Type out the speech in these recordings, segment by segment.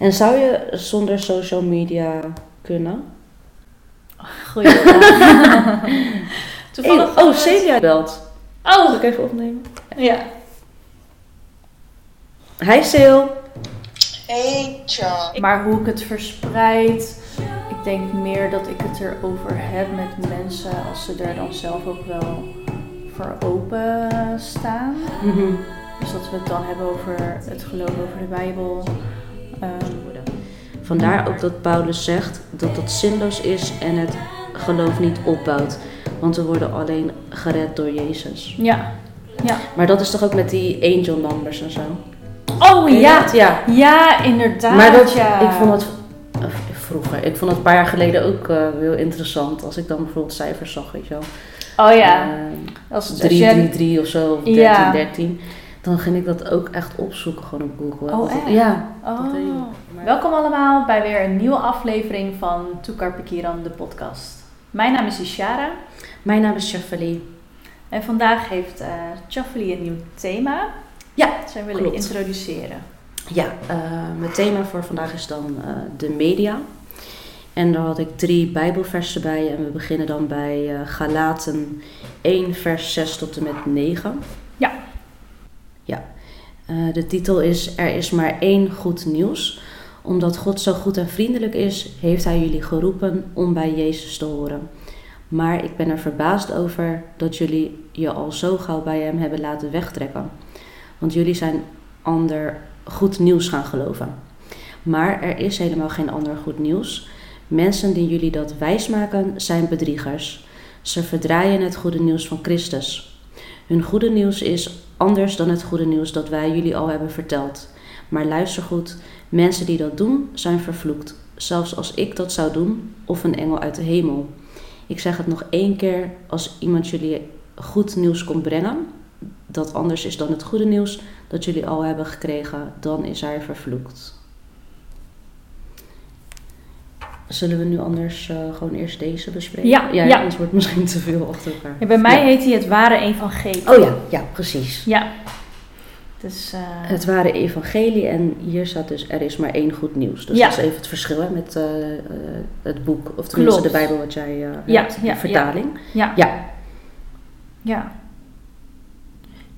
En zou je zonder social media kunnen? Goeie vraag. Toevallig. oh, Celia belt. Oh! Zal ik even opnemen? Ja. Hi Sil. Hey, John. Maar hoe ik het verspreid, ik denk meer dat ik het erover heb met mensen als ze er dan zelf ook wel voor open staan. Mhm. Dus dat we het dan hebben over het geloof over de Bijbel. Ehm, Vandaar ook dat Paulus zegt dat het zinloos is en het geloof niet opbouwt. Want we worden alleen gered door Jezus. ja. Ja. Maar dat is toch ook met die angel numbers en zo? Oh ja. dat? Ja. Ja, inderdaad. Maar dat, ja. ik vond het vroeger, ik vond het een paar jaar geleden ook eh, heel interessant. Als ik dan bijvoorbeeld cijfers zag, weet je wel. Oh ja. Eh, Als, als 3, jij- 3, 3 of zo, of 13, Ja. 13. Dan ging ik dat ook echt opzoeken, gewoon op Google. Oh, echt? Ja. Oh. Maar- Welkom allemaal bij weer een nieuwe aflevering van Toekar Kiran, de podcast. Mijn naam is Ishara Mijn naam is Shafali. en vandaag heeft Chaffeli een nieuw thema. Ja, zij willen klopt. introduceren. Ja, eh, mijn thema voor vandaag is dan eh, de media. En daar had ik drie bijbelversen bij en we beginnen dan bij Galaten 1 vers 6 tot en met 9. Ja. Ja. Eh, de titel is Er is maar één goed nieuws. Omdat God zo goed en vriendelijk is, heeft hij jullie geroepen om bij Jezus te horen. Maar ik ben er verbaasd over dat jullie je al zo gauw bij hem hebben laten wegtrekken. Want jullie zijn ander goed nieuws gaan geloven. Maar er is helemaal geen ander goed nieuws. Mensen die jullie dat wijsmaken zijn bedriegers. Ze verdraaien het goede nieuws van Christus. Hun goede nieuws is anders dan het goede nieuws dat wij jullie al hebben verteld. Maar luister goed, mensen die dat doen zijn vervloekt. Zelfs als ik dat zou doen, of een engel uit de hemel. Ik zeg het nog één keer, als iemand jullie goed nieuws komt brengen, dat anders is dan het goede nieuws dat jullie al hebben gekregen, dan is hij vervloekt. Zullen we nu anders eh, gewoon eerst deze bespreken? Ja, ja, ja. anders wordt het misschien te veel achter elkaar. Ja, bij mij Ja. heet hij het ware evangelie. Oh ja, ja, precies. Ja. Dus, eh, Het ware evangelie en hier staat dus er is maar één goed nieuws. Dus dat is even het verschil hè, met eh, het boek, of tenminste Klopt. de Bijbel wat jij Ja, hebt, ja, vertaling. ja. Ja. Ja.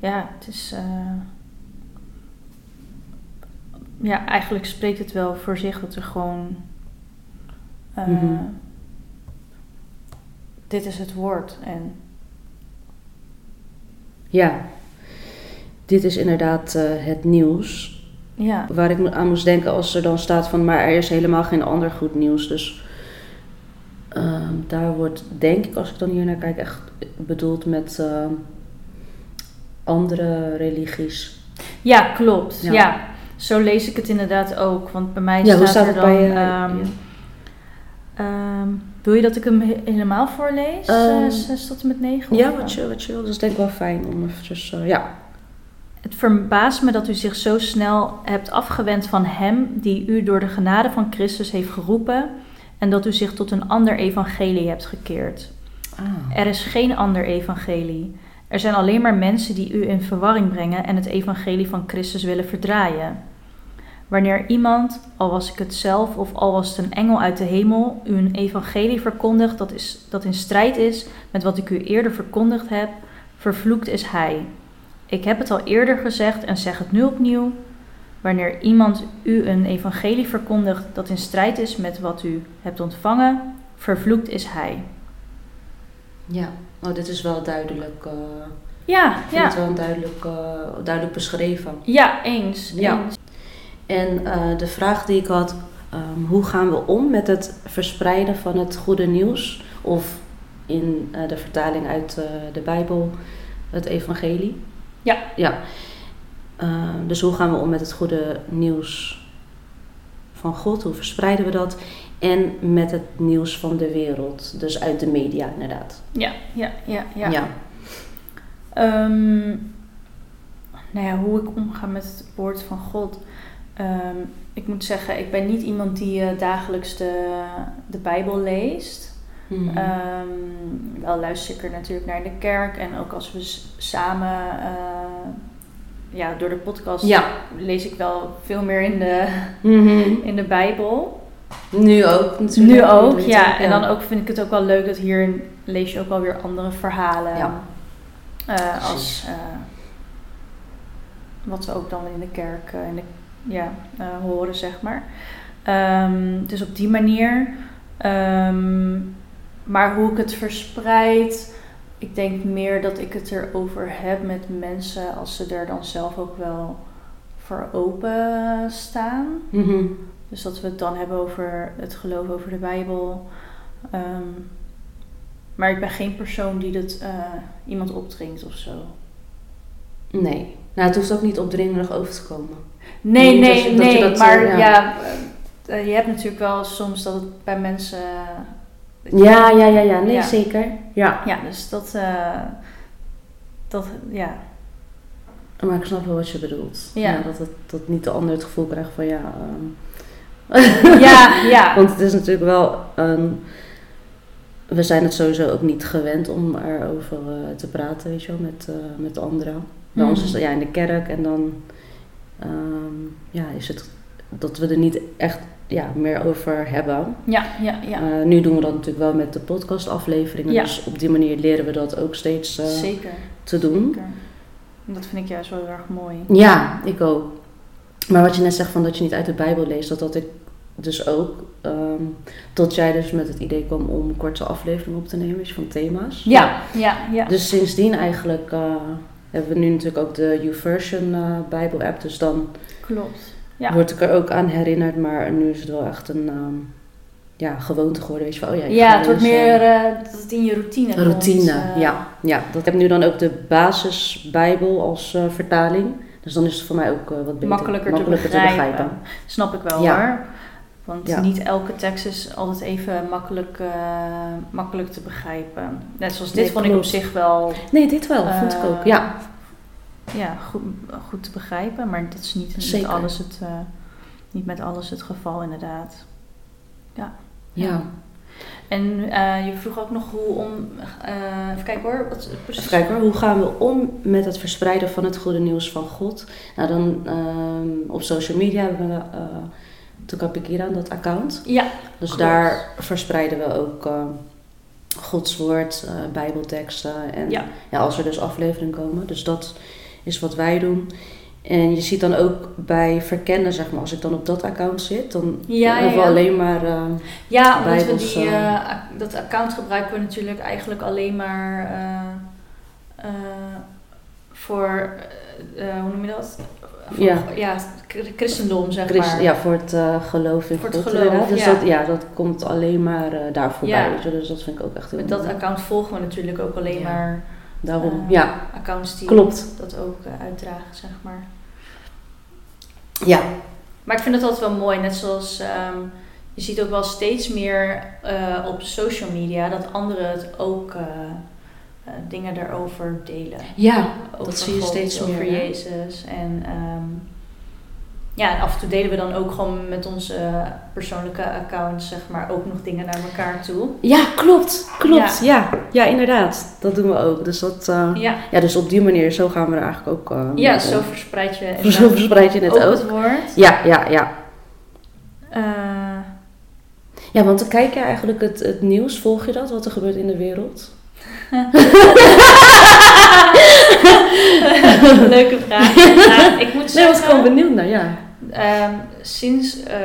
Ja, het is. Ja, eigenlijk spreekt het wel voor zich dat er gewoon. Eh, Mhm. Dit is het woord. En ja, dit is inderdaad eh, het nieuws. ja, Waar ik aan moest denken als er dan staat van, maar er is helemaal geen ander goed nieuws. Dus ehm, daar wordt, denk ik, als ik dan hier naar kijk, echt bedoeld met ehm, andere religies. ja klopt. Ja. Ja. zo lees ik het inderdaad ook. Want bij mij Ja, hoe staat, staat er dan. bij ehm, ehm, wil je dat ik hem he- helemaal voorlees? Ehm, Eh, 6 tot en met 9? Ja, wat je, wat je wil. Dat is denk ik wel fijn om eventjes, eh, ja. Het verbaast me dat u zich zo snel hebt afgewend van Hem die u door de genade van Christus heeft geroepen en dat u zich tot een ander evangelie hebt gekeerd. Ah. Er is geen ander evangelie. Er zijn alleen maar mensen die u in verwarring brengen en het evangelie van Christus willen verdraaien. Wanneer iemand, al was ik het zelf of al was het een engel uit de hemel, u een evangelie verkondigt dat, is, dat in strijd is met wat ik u eerder verkondigd heb, vervloekt is hij. Ik heb het al eerder gezegd en zeg het nu opnieuw. Wanneer iemand u een evangelie verkondigt dat in strijd is met wat u hebt ontvangen, vervloekt is hij. Ja, oh, dit is wel duidelijk. eh Ja, ik vind het wel duidelijk, eh, duidelijk beschreven. Ja, eens. Ja. eens. En eh, de vraag die ik had, ehm, hoe gaan we om met het verspreiden van het goede nieuws? Of in eh, de vertaling uit eh, de Bijbel, het evangelie? Ja. Ja. Ehm, dus hoe gaan we om met het goede nieuws van God? Hoe verspreiden we dat? En met het nieuws van de wereld, dus uit de media inderdaad. Ja, ja, ja, ja. ja. Ehm, nou ja, hoe ik omga met het woord van God. Ehm, ik moet zeggen, ik ben niet iemand die eh, dagelijks de, de Bijbel leest. Mhm. Ehm, wel luister ik er natuurlijk naar in de kerk. En ook als we samen eh, ja, door de podcast Ja. lees ik wel veel meer in de, Mhm. in de Bijbel. Nu ook natuurlijk. Nu ook, ja. En dan ook vind ik het ook wel leuk dat hier lees je ook wel weer andere verhalen. Ja. Eh, als wat we ook dan in de kerk in de, ja, eh, horen, zeg maar. Ehm, dus op die manier. Ehm, maar hoe ik het verspreid, ik denk meer dat ik het erover heb met mensen als ze er dan zelf ook wel voor open staan. Mhm. Dus dat we het dan hebben over het geloof over de Bijbel. Ehm, maar ik ben geen persoon die dat eh, iemand opdringt of zo. Nee. Nou, het hoeft ook niet opdringerig over te komen. Nee, nee, je- nee. dat, maar eh, ja, ja. eh, eh, je hebt natuurlijk wel soms dat het bij mensen. Ja, ja, ja, ja. Nee, Ja. zeker. Ja. Ja, dus dat. dat ja. Maar ik snap wel wat je bedoelt. Ja. dat, het, dat niet de ander het gevoel krijgt van ja... ehm, ja, ja. Want het is natuurlijk wel... we zijn het sowieso ook niet gewend om erover eh, te praten, weet je wel, met, met anderen. Bij ons Mhm. is ja, in de kerk en dan ehm, ja, is het dat we er niet echt ja, meer over hebben. Ja, ja, ja. Eh, nu doen we dat natuurlijk wel met de podcastafleveringen. Ja. Dus op die manier leren we dat ook steeds eh, Zeker. te doen. Zeker. Dat vind ik juist wel heel erg mooi. Ja, ik ook. Maar wat je net zegt van dat je niet uit de Bijbel leest, dat had ik dus ook. ehm, tot jij dus met het idee kwam om korte afleveringen op te nemen, van thema's. Ja, ja, ja. Dus sindsdien eigenlijk eh, hebben we nu natuurlijk ook de YouVersion eh Bijbel app. Dus dan Klopt. Ja. word ik er ook aan herinnerd. Maar nu is het wel echt een ehm, ja, gewoonte geworden. Weet je, van, oh ja, ik Ja, het wordt eh, meer eh, dat het in je routine routine, eh. ja. ja. Dat ik heb nu dan ook de basisbijbel als eh, vertaling. Dus dan is het voor mij ook eh, wat beter. makkelijker, te, begrijpen. Snap ik wel Ja. hoor. Want Ja. niet elke tekst is altijd even makkelijk, eh, makkelijk te begrijpen. Net zoals dit Nee, vond ik op zich wel Nee, dit wel, vond ik ook. eh, Ja, ja, goed, goed te begrijpen. Maar dat is niet, niet, alles het, eh, niet met alles het geval inderdaad. ja. En eh, je vroeg ook nog hoe om... even kijken hoor. Wat, precies. Even kijken hoor, hoe gaan we om met het verspreiden van het goede nieuws van God? Nou, dan ehm, op social media hebben we uh, Tukapikira, dat account. Ja, Dus klopt. daar verspreiden we ook eh, Gods woord, eh, bijbelteksten en Ja. ja, als er dus afleveringen komen. Dus dat is wat wij doen. En je ziet dan ook bij verkennen, zeg maar, als ik dan op dat account zit, dan Ja, hebben we ja. alleen maar... eh, Ja, omdat we die, dat account gebruiken we natuurlijk eigenlijk alleen maar eh, eh, voor, hoe noem je dat? Voor, Ja. ja, christendom zeg Christ- maar. ja, voor het eh, geloof in Voor het God. geloof. Dus ja. dat, ja, dat komt alleen maar eh, daar voorbij. Ja. Weet je? Dus dat vind ik ook echt heel Met dat mooi. account volgen we natuurlijk ook alleen Ja. maar Daarom, eh, ja, accounts die klopt. dat ook uitdragen, zeg maar. Ja, Maar ik vind het altijd wel mooi, net zoals ehm, je ziet ook wel steeds meer op social media dat anderen het ook eh, dingen daarover delen. ja over dat zie je God, steeds over meer. hè? Jezus. En ehm, ja, en af en toe delen we dan ook gewoon met onze persoonlijke accounts, zeg maar, ook nog dingen naar elkaar toe. Ja, klopt. Klopt. Ja. Ja. inderdaad. Dat doen we ook. Dus, dat, eh, Ja, ja, dus op die manier, zo gaan we er eigenlijk ook eh, ja zo om. verspreid je Zo inderdaad verspreid je het ook ook. het woord. Ja, ja, ja. Ja, want dan kijk je eigenlijk het, het nieuws, volg je dat, wat er gebeurt in de wereld? leuke vraag. Nou, ik moet Nee, ik was zeggen, gewoon benieuwd naar, ja. ehm, sinds eh,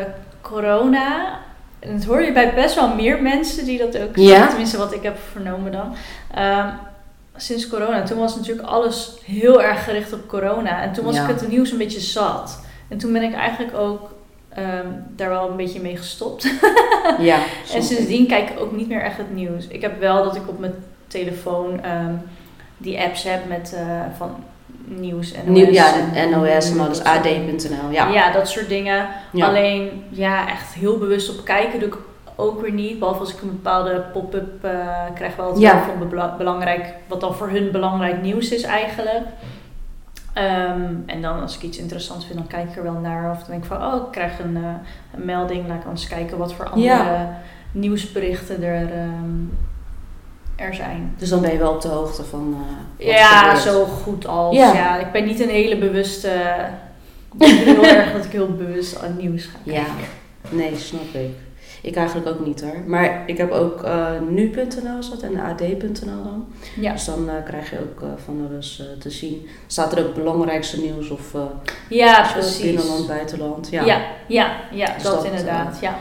corona, en dat hoor je bij best wel meer mensen die dat ook Ja? zeggen, tenminste wat ik heb vernomen dan. Ehm, sinds corona, toen was natuurlijk alles heel erg gericht op corona. En toen was Ja. ik het nieuws een beetje zat. En toen ben ik eigenlijk ook ehm, daar wel een beetje mee gestopt. Ja. En sindsdien kijk ik ook niet meer echt het nieuws. Ik heb wel dat ik op mijn telefoon ehm, die apps heb met eh, van nieuws en Nieuw, ja, NOS en alles, ad.nl, ja. Ja. dat soort dingen. Ja. Alleen ja, echt heel bewust op kijken doe ik ook weer niet. Behalve als ik een bepaalde pop-up eh, krijg, wel het Ja. van bela- belangrijk, wat dan voor hun belangrijk nieuws is eigenlijk. Ehm, en dan als ik iets interessants vind, dan kijk ik er wel naar. Of dan denk ik van, oh, ik krijg een, eh, een melding. Laat ik eens kijken wat voor andere Ja. nieuwsberichten er, ehm, er zijn. Dus dan ben je wel op de hoogte van. er Ja, zo goed als. Ja. Ja. ik ben niet een hele bewuste. Ik ben heel erg dat ik heel bewust aan nieuws ga Ja, nee, snap ik. Ik eigenlijk ook niet hoor. Maar ik heb ook eh, nu.nl zat en ad.nl dan. Ja, Dus dan eh, krijg je ook van alles te zien. Staat er ook belangrijkste nieuws of ja precies. binnenland, buitenland. Ja. Ja, ja, ja, Dus dat, dat, inderdaad. ja,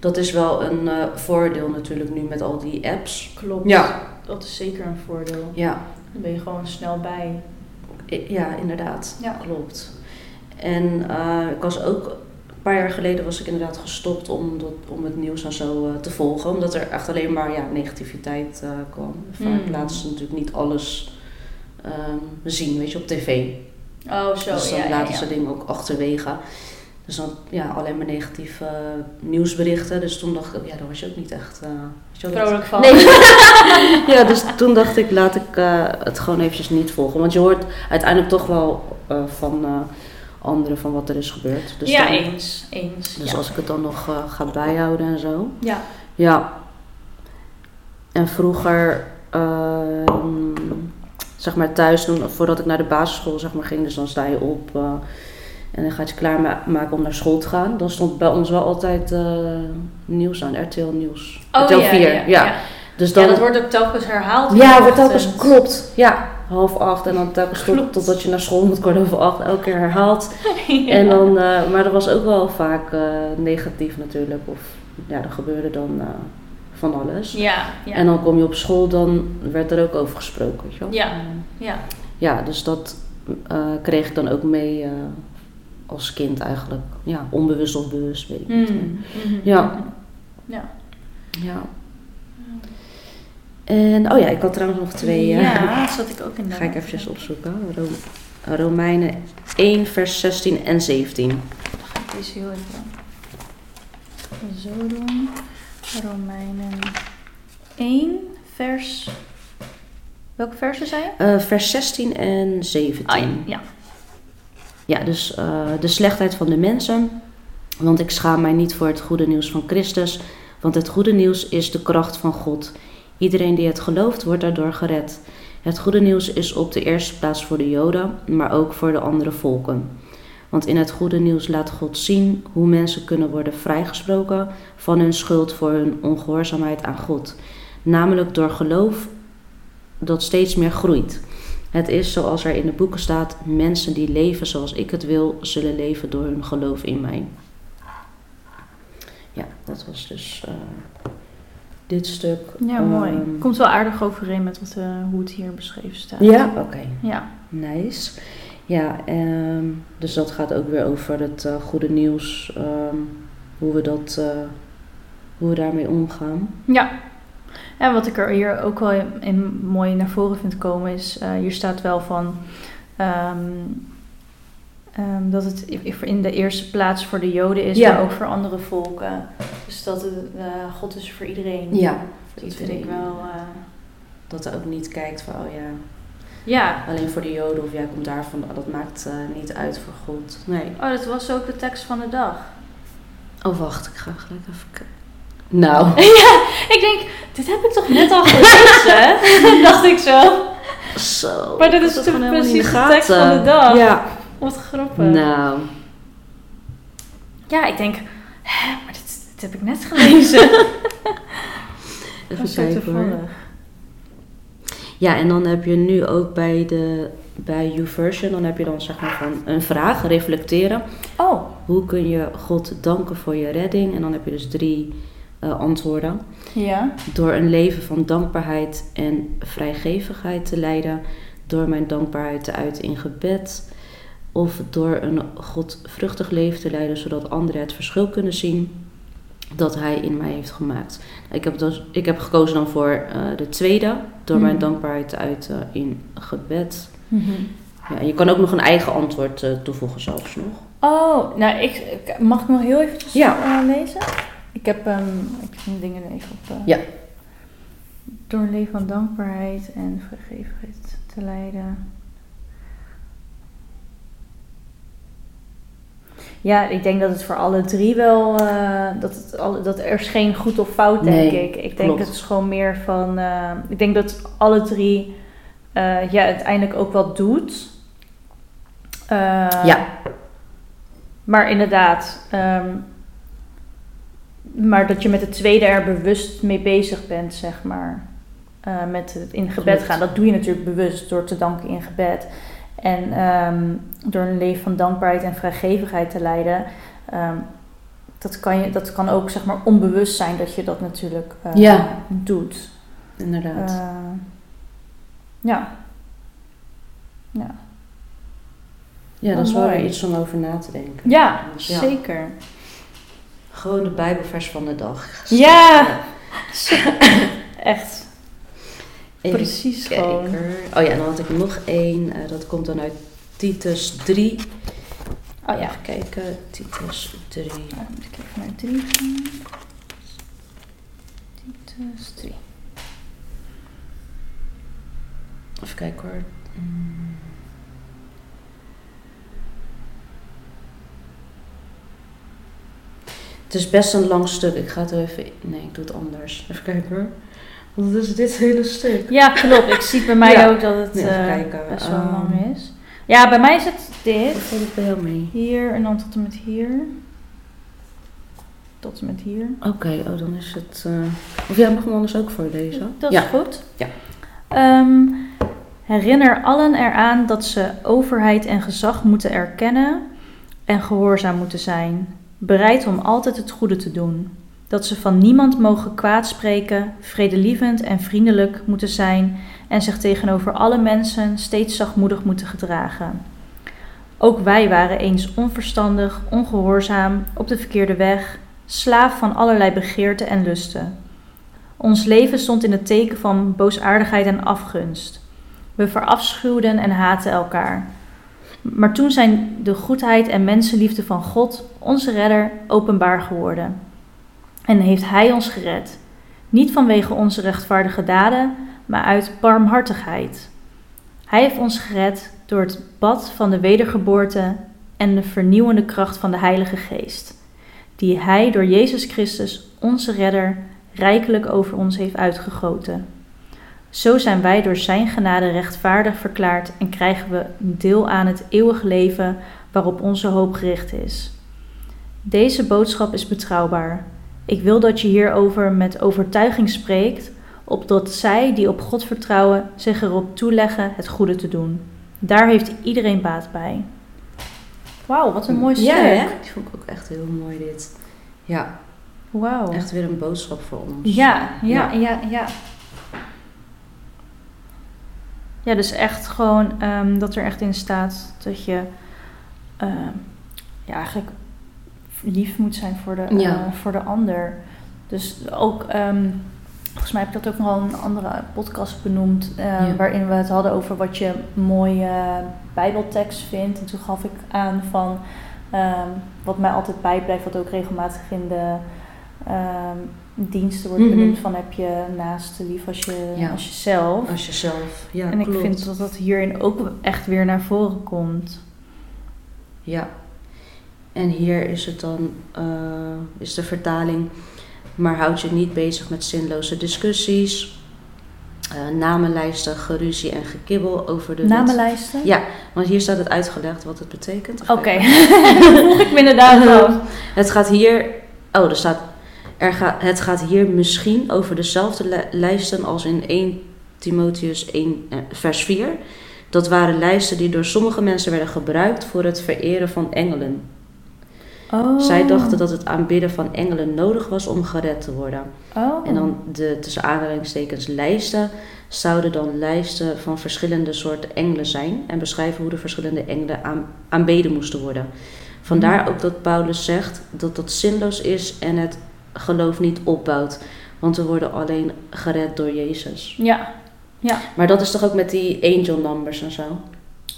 Dat is wel een eh, voordeel natuurlijk nu met al die apps. klopt. Ja. Dat is zeker een voordeel. Ja, Dan ben je gewoon snel bij. Ja inderdaad. Ja. Klopt. En eh, ik was ook, een paar jaar geleden was ik inderdaad gestopt om, dat, om het nieuws en zo eh, te volgen. Omdat er echt alleen maar ja, negativiteit kwam. Vaak Mm. laten ze natuurlijk niet alles ehm, zien, weet je, op tv. Oh, zo. dus dan ja, ja, laten ja. ze dingen ook achterwege. Dus dan ja, alleen maar negatieve eh, nieuwsberichten. Dus toen dacht ik, ja, daar was je ook niet echt... eh, Vrolijk van. Nee. ja, dus toen dacht ik, laat ik eh, het gewoon eventjes niet volgen. Want je hoort uiteindelijk toch wel van anderen van wat er is gebeurd. Dus, ja, dan- eens. eens. dus ja. als ik het dan nog ga bijhouden en zo. ja. Ja. En vroeger, ehm, zeg maar thuis, voordat ik naar de basisschool zeg maar, ging, dus dan sta je op en dan gaat je klaarmaken om naar school te gaan. Dan stond bij ons wel altijd eh, nieuws aan, RTL Nieuws. Oh, RTL ja, 4, ja, ja. Dus dan, Ja, dat wordt ook telkens herhaald. ja, wordt telkens, klopt. Ja, half acht en dan telkens Klopt. totdat je naar school moet, kwart over acht, elke keer herhaald. Ja. En dan, eh, maar dat was ook wel vaak eh, negatief natuurlijk. Of ja, er gebeurde dan van alles. Ja, ja. En dan kom je op school, dan werd er ook over gesproken, weet je wel. Ja. ja. Ja, dus dat kreeg ik dan ook mee als kind eigenlijk. Ja, onbewust of bewust, weet ik niet. Mm. Mhm. Ja. Ja. Ja. En, oh ja, ik had trouwens nog twee. Ja, dat zat ik ook in de. Ga ik eventjes opzoeken. Ro- Romeinen 1, vers 16 en 17. Dan ga ik deze heel even zo doen. Romeinen 1, vers. Welke versen zei je? Eh, vers 16 en 17. Ah ja, ja. Ja, dus eh, de slechtheid van de mensen. Want ik schaam mij niet voor het goede nieuws van Christus. Want het goede nieuws is de kracht van God. Iedereen die het gelooft, wordt daardoor gered. Het goede nieuws is op de eerste plaats voor de Joden, maar ook voor de andere volken. Want in het goede nieuws laat God zien hoe mensen kunnen worden vrijgesproken van hun schuld voor hun ongehoorzaamheid aan God. Namelijk door geloof dat steeds meer groeit. Het is zoals er in de boeken staat: mensen die leven zoals ik het wil, zullen leven door hun geloof in mij. Ja, dat was dus eh, dit stuk. Ja, mooi. Ehm, Komt wel aardig overeen met wat, eh, hoe het hier beschreven staat. ja, oké. Ja. Nice. Ja, ehm, dus dat gaat ook weer over het eh, goede nieuws. ehm, hoe we dat, hoe we daarmee omgaan. Ja. En wat ik er hier ook wel in, in mooi naar voren vind komen is, eh, hier staat wel van ehm, ehm, dat het in de eerste plaats voor de Joden is, Ja. maar ook voor andere volken. Dus dat het, eh, God is voor iedereen. Ja, voor dat vind ik iedereen. wel. eh, Dat er ook niet kijkt van, oh ja, ja. alleen voor de Joden of jij komt daarvan, dat maakt eh, niet uit voor God. Nee. Oh, dat was ook de tekst van de dag. Oh, wacht, ik ga gelijk even kijken. Nou, ja, ik denk, dit heb ik toch net al gelezen? dacht ik zo. zo. Maar dat is de- in precies de tekst van de dag. Ja, Wat grappig. nou. Ja, ik denk, hè, maar dit, dit heb ik net gelezen. Even kijken hoor. Ja, en dan heb je nu ook bij de bij YouVersion, dan heb je dan zeg maar van een vraag, reflecteren. Oh, Hoe kun je God danken voor je redding? En dan heb je dus drie eh, antwoorden. ja. Door een leven van dankbaarheid en vrijgevigheid te leiden. Door mijn dankbaarheid te uiten in gebed. Of door een godvruchtig leven te leiden, zodat anderen het verschil kunnen zien dat Hij in mij heeft gemaakt. Ik heb, dus, ik heb gekozen dan voor eh, de tweede, door mijn Mhm. dankbaarheid te uiten in gebed. Ja, en je kan ook nog een eigen antwoord eh, toevoegen zelfs nog. Oh, nou, ik, mag ik nog heel eventjes Ja. lezen? Ik heb, ehm ik heb dingen even op. eh, Ja. Door een leven van dankbaarheid en vergevenheid te leiden. Ja, ik denk dat het voor alle drie wel. eh, dat, het alle, dat er is geen goed of fout, denk Nee, ik. Ik denk klopt. het is gewoon meer van. eh, ik denk dat alle drie. ja, uiteindelijk ook wat doet. Ja. Maar inderdaad. ehm, maar dat je met de tweede er bewust mee bezig bent, zeg maar. Eh, met het in gebed gaan. Dat doe je natuurlijk bewust door te danken in gebed. En ehm, door een leven van dankbaarheid en vrijgevigheid te leiden. ehm, dat, kan je, dat kan ook zeg maar onbewust zijn dat je dat natuurlijk eh, Ja. doet. Inderdaad. Eh, ja. Ja. ja, dat is wel weer iets om over na te denken. Ja, Dus ja. zeker. Gewoon de Bijbelvers van de dag. Ja. Echt. Even Precies gewoon. kijken. Oh ja, dan had ik nog één. eh, dat komt dan uit Titus 3. Oh ja. Even kijken. Titus 3. Dan moet ik even naar 3 gaan. Titus 3. Even kijken hoor. Mm. Het is best een lang stuk. Ik ga het er even... Nee, ik doe het anders. Even kijken hoor. Want het is dit hele stuk. Ja, klopt. Ik zie bij mij Ja. ook dat het Nee, eh, best wel Ehm. lang is. Ja, bij mij is het dit. Valt het bij jou mee? Hier en dan tot en met hier. Tot en met hier. Oké, oh dan is het... eh, Of jij mag hem anders ook voorlezen. Dat ja. is goed. Ja. Ehm, herinner allen eraan dat ze overheid en gezag moeten erkennen en gehoorzaam moeten zijn, bereid om altijd het goede te doen. Dat ze van niemand mogen kwaadspreken, vredelievend en vriendelijk moeten zijn en zich tegenover alle mensen steeds zachtmoedig moeten gedragen. Ook wij waren eens onverstandig, ongehoorzaam, op de verkeerde weg, slaaf van allerlei begeerten en lusten. Ons leven stond in het teken van boosaardigheid en afgunst. We verafschuwden en haatten elkaar. Maar toen zijn de goedheid en mensenliefde van God, onze redder, openbaar geworden. En heeft Hij ons gered. Niet vanwege onze rechtvaardige daden, maar uit barmhartigheid. Hij heeft ons gered door het bad van de wedergeboorte en de vernieuwende kracht van de Heilige Geest, die Hij door Jezus Christus, onze redder, rijkelijk over ons heeft uitgegoten. Zo zijn wij door Zijn genade rechtvaardig verklaard en krijgen we een deel aan het eeuwige leven waarop onze hoop gericht is. Deze boodschap is betrouwbaar. Ik wil dat je hierover met overtuiging spreekt, opdat zij die op God vertrouwen zich erop toeleggen het goede te doen. Daar heeft iedereen baat bij. Wauw, wat een mooi stuk. Ja, hè? Die vond ik ook echt heel mooi dit. Ja, Wauw. echt weer een boodschap voor ons. Ja, ja, ja, ja. Ja, dus echt gewoon ehm, dat er echt in staat dat je ehm, ja, eigenlijk lief moet zijn voor de, Ja. eh, voor de ander. Dus ook, ehm, volgens mij heb ik dat ook nog wel een andere podcast benoemd, eh, Ja. waarin we het hadden over wat je mooie bijbeltekst vindt. En toen gaf ik aan van wat mij altijd bijblijft, wat ook regelmatig in de diensten wordt benoemd van heb je naast lief als, je, Ja. als jezelf. Als jezelf. Ja, en ik vind dat dat hierin ook echt weer naar voren komt. Ja. En hier is het dan, eh, is de vertaling, maar houd je niet bezig met zinloze discussies, eh, namenlijsten, geruzie en gekibbel over de wet. Namenlijsten? Ja, want hier staat het uitgelegd wat het betekent. Oké, dat vroeg ik me inderdaad af. Het gaat hier, oh, er staat, er gaat, het gaat hier misschien over dezelfde li- lijsten als in 1 Timotheus 1, eh, vers 4. Dat waren lijsten die door sommige mensen werden gebruikt voor het vereren van engelen. Oh. Zij dachten dat het aanbidden van engelen nodig was om gered te worden. Oh. En dan de tussen aanhalingstekens lijsten zouden dan lijsten van verschillende soorten engelen zijn en beschrijven hoe de verschillende engelen aan, aanbeden moesten worden. Vandaar ook dat Paulus zegt dat dat zinloos is en het geloof niet opbouwt, want we worden alleen gered door Jezus. Ja. Ja. Maar dat is toch ook met die angel numbers en zo?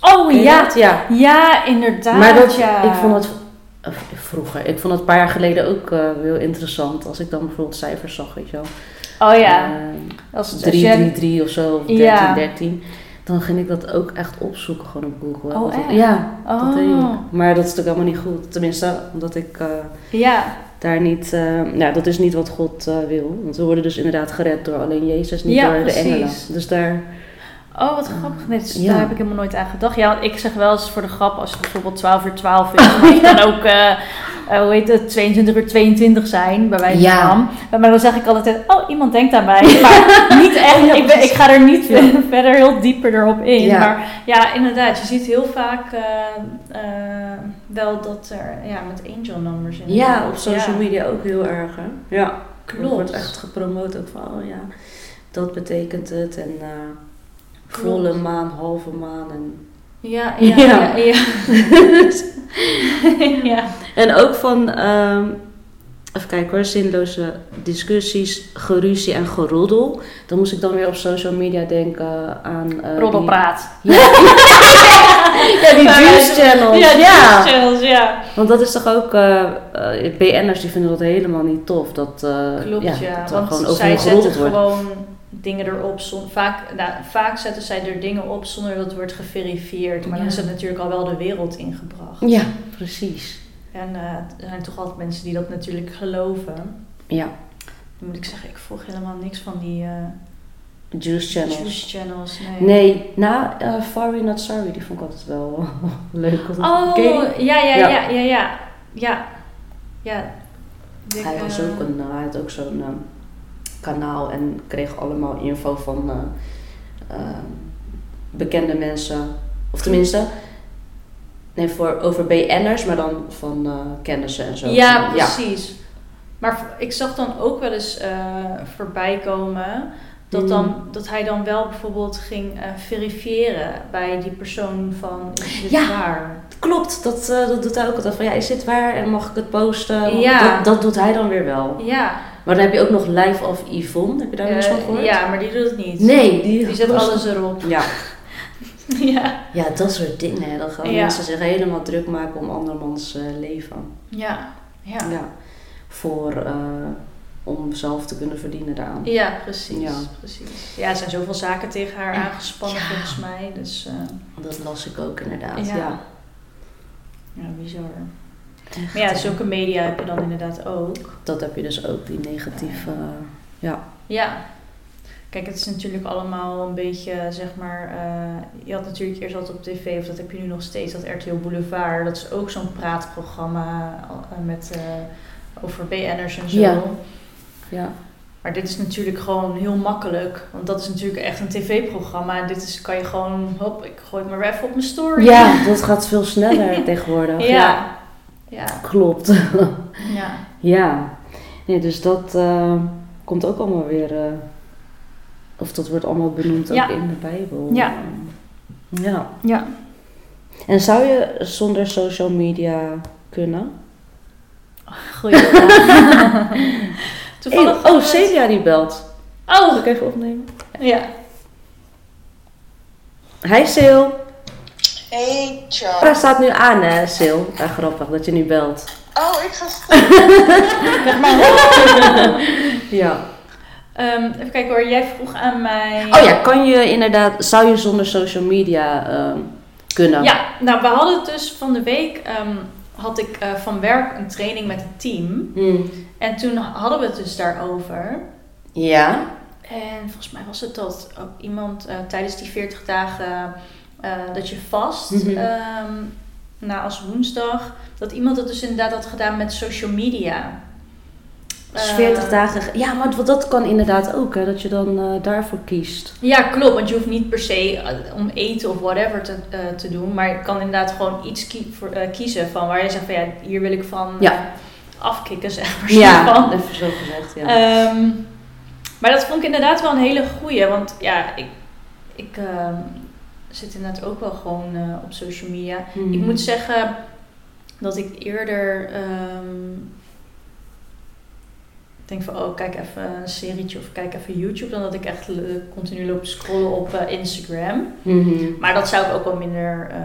Oh ja. dat? Ja. Ja, inderdaad. Maar dat, ja. ik vond het of vroeger, ik vond het een paar jaar geleden ook eh, heel interessant als ik dan bijvoorbeeld cijfers zag, weet je wel. Oh ja. Eh, Als, als 3, je- 3, 3 of zo, of 13, Ja. 13. dan ging ik dat ook echt opzoeken gewoon op Google. Oh, echt? Ja, dat Oh. Maar dat is natuurlijk helemaal niet goed. Tenminste, omdat ik eh, Ja, daar niet... eh, ja, dat is niet wat God eh, wil. Want we worden dus inderdaad gered door alleen Jezus, niet Ja, door de engelen. Dus daar... Oh, wat grappig. Nee, dus Ja. Daar heb ik helemaal nooit aan gedacht. Ja, want ik zeg wel eens voor de grap, als het bijvoorbeeld 12 uur 12 is, dan ook, eh, hoe heet het, 22 uur 22 zijn, bij wijze Ja. van. Maar dan zeg ik altijd, oh, iemand denkt aan mij. Maar niet echt, Oh, ik, ben, ik ga er niet verder heel dieper erop in. Ja. Maar ja, inderdaad, je ziet heel vaak wel dat er, ja, met angel numbers in. Ja, op social Ja. media ook heel erg. Hè? Ja, Klopt. Het wordt echt gepromoot ook van, oh ja, dat betekent het. En eh, Klopt. volle maan, halve maan. En, Ja, ja, ja. Ja. ja, ja. en ook van, ehm, even kijken hoor, zinloze discussies, geruzie en geroddel. Dan moest ik dan weer op social media denken aan... eh, Roddelpraat. die- Ja, ja die juice channels. Ja, ja. channels, ja. Want dat is toch ook, eh eh, BN'ers die vinden dat helemaal niet tof. Dat, Klopt, ja. dat Want gewoon over zij zetten wordt. gewoon dingen erop. zon- Vaak, nou, vaak zetten zij er dingen op zonder dat het wordt geverifieerd. Maar dan Ja. is het natuurlijk al wel de wereld ingebracht. Ja, precies. En eh, er zijn toch altijd mensen die dat natuurlijk geloven. Ja, Dan moet ik zeggen, ik volg helemaal niks van die eh juice channels. juice channels. Nee. Nee, nou, eh Sorry Not Sorry, die vond ik altijd wel leuk. Oh, ja, ja, Ja. ja, ja, ja. Ja. ja. Ik, Hij was eh, ook een, eh, hij had ook zo'n eh, kanaal en kreeg allemaal info van eh, eh, bekende mensen. Of tenminste, nee, voor, over BN'ers, maar dan van eh, kennissen en zo. Ja, precies. Maar ik zag dan ook wel eens eh, voorbij komen dat, dan, dat hij dan wel bijvoorbeeld ging eh, verifiëren bij die persoon van is dit Ja. waar? Klopt, dat, dat doet hij ook altijd. Van ja, is dit waar en mag ik het posten? Ja. Dat, dat doet hij dan weer wel. Ja. Maar dan heb je ook nog Live of Yvonne. Heb je daar wel eens van Eh, gehoord? ja, maar die doet het niet. Nee, die, Die zet alles erop. Ja. ja. ja, dat soort dingen. hè. Dan gaan Ja. mensen zich helemaal druk maken om andermans eh, leven. Ja. Ja. Ja. Voor, eh, om zelf te kunnen verdienen daaraan. Ja, precies. Ja. precies. Ja, er zijn zoveel zaken tegen haar En- aangespannen volgens mij. Dus eh, Dat las ik ook inderdaad. Ja. Ja. bizar. Echt, Maar ja, zulke media heb je dan inderdaad ook. Dat heb je dus ook, die negatieve... ja. Ja. Kijk, het is natuurlijk allemaal een beetje, zeg maar... eh, je had natuurlijk eerst altijd op tv, of dat heb je nu nog steeds, dat RTL Boulevard. Dat is ook zo'n praatprogramma eh, met, eh, over BN'ers en zo. Ja. ja. Maar dit is natuurlijk gewoon heel makkelijk. Want dat is natuurlijk echt een tv-programma. En dit is, kan je gewoon, hop, ik gooi het maar even op mijn story. Ja, dat gaat veel sneller tegenwoordig. Ja. Ja. Klopt. Ja. ja. Nee, dus dat komt ook allemaal weer... of dat wordt allemaal benoemd Ja. ook in de Bijbel. Ja. Ja. Ja. En zou je zonder social media kunnen? Goeie vraag. Toevallig... Hey, oh, Celia die belt. Zal Oh, ik even opnemen? ja. Hi Sil. Hey, Charles. staat nu aan hè, Sil. Ja, grappig dat je nu belt. Oh, ik ga maar. Ja. Ehm, even kijken hoor, jij vroeg aan mij... Oh ja, kan je inderdaad, zou je zonder social media ehm, kunnen? Ja, nou we hadden het dus van de week... ehm, had ik eh, van werk een training met het team. Hmm. En toen hadden we het dus daarover. Ja. En volgens mij was het dat ook iemand eh, tijdens die 40 dagen eh, dat je vast, ehm, na als woensdag, dat iemand het dus inderdaad had gedaan met social media. Dus Eh, 40 dagen. Ja, maar dat kan inderdaad ook, hè, dat je dan eh, daarvoor kiest. Ja, klopt. Want je hoeft niet per se eh, om eten of whatever te, te doen. Maar je kan inderdaad gewoon iets kie- voor, kiezen van waar je zegt van ja, hier wil ik van Ja. afkicken, zeg maar. zo van. even zo gezegd, ja. Ehm, maar dat vond ik inderdaad wel een hele goeie. Want ja, ik, ik ehm, zit inderdaad ook wel gewoon op social media. Hmm. Ik moet zeggen dat ik eerder ehm, denk van oh, kijk even een serietje of kijk even YouTube. Dan dat ik echt eh, continu loop te scrollen op eh, Instagram. Mhm. Maar dat zou ik ook wel minder eh,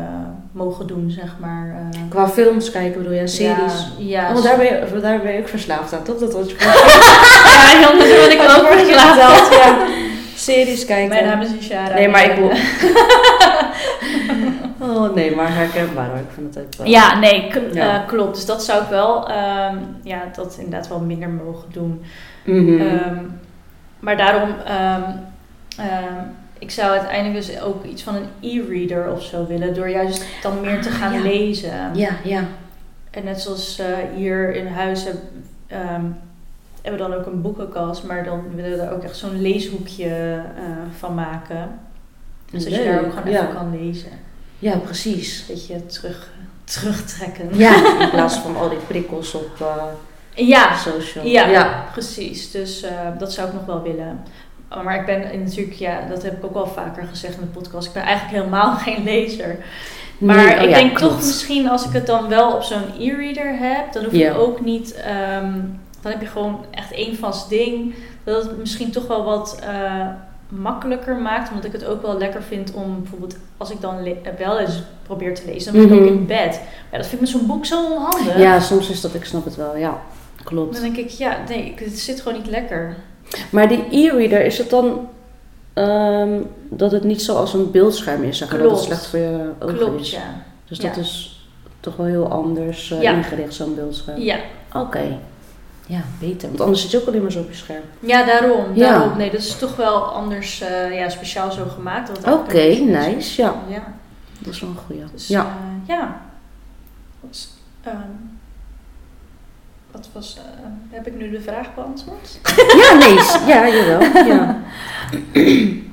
mogen doen, zeg maar. Qua films kijken bedoel je, series? Ja, ja. Oh, daar ben, je, daar ben je ook verslaafd aan, toch? Dat was je ja, ben ik keer verslaafd. verteld, ja. series kijken. Mijn naam is Ishara. Nee, maar ik wil... oh nee, maar herkenbaar hoor. Ik vind het ook wel... Ja, nee, Ja. eh, klopt. Dus dat zou ik wel, ehm, ja, dat inderdaad wel minder mogen doen. Mhm. Ehm, maar daarom, ehm, ik zou uiteindelijk dus ook iets van een e-reader of zo willen. Door juist dan meer te Ah, gaan ja. lezen. ja, ja. En net zoals eh, hier in huis heb- hebben we dan ook een boekenkast. Maar dan willen we er ook echt zo'n leeshoekje eh, van maken. Dus dat je daar ook gewoon ja. even kan lezen. Ja, precies. Beetje terug, terugtrekken. Ja, in plaats van al die prikkels op eh, Ja, social. Ja, ja. precies. Dus eh, dat zou ik nog wel willen. Oh, Maar ik ben natuurlijk, ja, dat heb ik ook wel vaker gezegd in de podcast. Ik ben eigenlijk helemaal geen lezer. Maar Nee, oh ik ja, denk klopt. toch misschien als ik het dan wel op zo'n e-reader heb, dan hoef ik ook niet. ehm, dan heb je gewoon echt één vast ding. Dat het misschien toch wel wat eh, makkelijker maakt. Omdat ik het ook wel lekker vind om bijvoorbeeld als ik dan le- wel eens probeer te lezen, dan ben ik Mhm. ook in bed. Maar dat vind ik met zo'n boek zo onhandig. Ja, soms is dat, ik snap het wel, ja. Klopt. Dan denk ik, ja, nee, ik- het zit gewoon niet lekker. Maar die e-reader, is het dan ehm, dat het niet zoals een beeldscherm is, zeg maar, dat het slecht voor je ogen Klopt, is? ja. Dus Ja. dat is toch wel heel anders eh, Ja. ingericht, zo'n beeldscherm. Ja, Oké. Ja, beter. Want anders zit je ook alleen maar zo op je scherm. Ja, daarom. Ja. daarom. Nee, dat is toch wel anders, eh, ja, speciaal zo gemaakt. Oké, nice. Ja, Ja, dat is wel een goeie. dus ja. ja. ja. Dus, ehm, wat was, eh, heb ik nu de vraag beantwoord? ja, nee. Ja, jawel. Ja.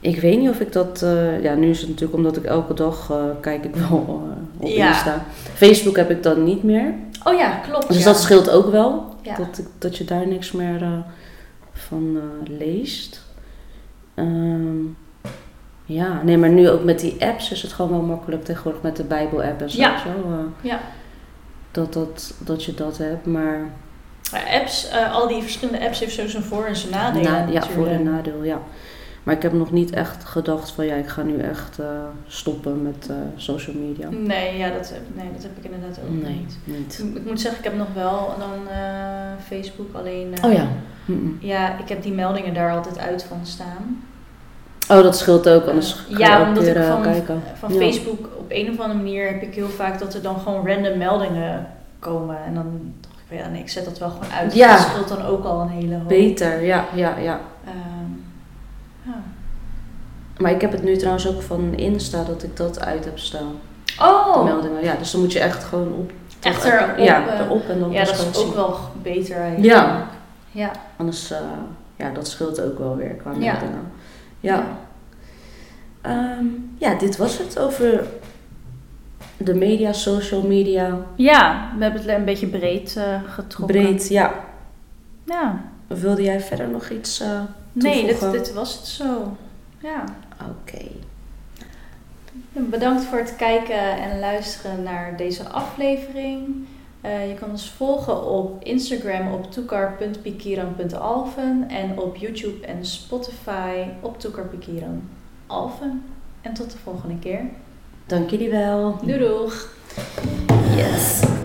ik weet niet of ik dat... eh, ja, nu is het natuurlijk omdat ik elke dag eh, kijk ik wel eh, op Ja. Insta. Facebook heb ik dan niet meer. Oh ja, klopt. Dus ja. dat scheelt ook wel. Ja. Dat, dat je daar niks meer van leest. Ehm, ja, nee, maar nu ook met die apps is het gewoon wel makkelijk tegenwoordig met de Bijbel-app en zo. Ja. zo, Ja. dat, dat, dat je dat hebt, maar Maar apps, al die verschillende apps heeft zo zijn voor- en zijn nadelen. na, ja, natuurlijk. voor- en nadeel, ja. Maar ik heb nog niet echt gedacht van ja, ik ga nu echt eh, stoppen met eh, social media. Nee, ja, dat, heb- nee, dat heb ik inderdaad ook Nee, niet. niet. Ik, ik moet zeggen, ik heb nog wel dan eh, Facebook alleen. Oh ja. Ja, ik heb die meldingen daar altijd uit van staan. Oh, dat scheelt ook, anders ja, omdat weer ik van, kijken. van Ja. Facebook op een of andere manier heb ik heel vaak dat er dan gewoon random meldingen komen. En dan dacht ik, ja, nee, ik zet dat wel gewoon uit. Ja. Dat scheelt dan ook al een hele hoop. Beter, ja, ja, ja. Ja. Maar ik heb het nu trouwens ook van Insta dat ik dat uit heb staan. De Oh, meldingen. Ja, dus dan moet je echt gewoon op. Echt erop, Ja, eh, erop en dan ja, dat is ook zien. wel beter eigenlijk. Ja. Ja. Anders, eh, ja, dat scheelt ook wel weer qua Ja. meldingen. Ja. Ehm, ja, dit was het over de media, social media. Ja, we hebben het een beetje breed eh, getrokken. Breed, ja. Ja. Wilde jij verder nog iets eh, Nee, dit, toevoegen? dit was het zo. Ja. Oké. Bedankt voor het kijken en luisteren naar deze aflevering. Eh, je kan ons volgen op Instagram op toekar.pikiran.alfen en op YouTube en Spotify op toekarpikiran alfen. En tot de volgende keer. Dank jullie wel. Doei doeg! Yes.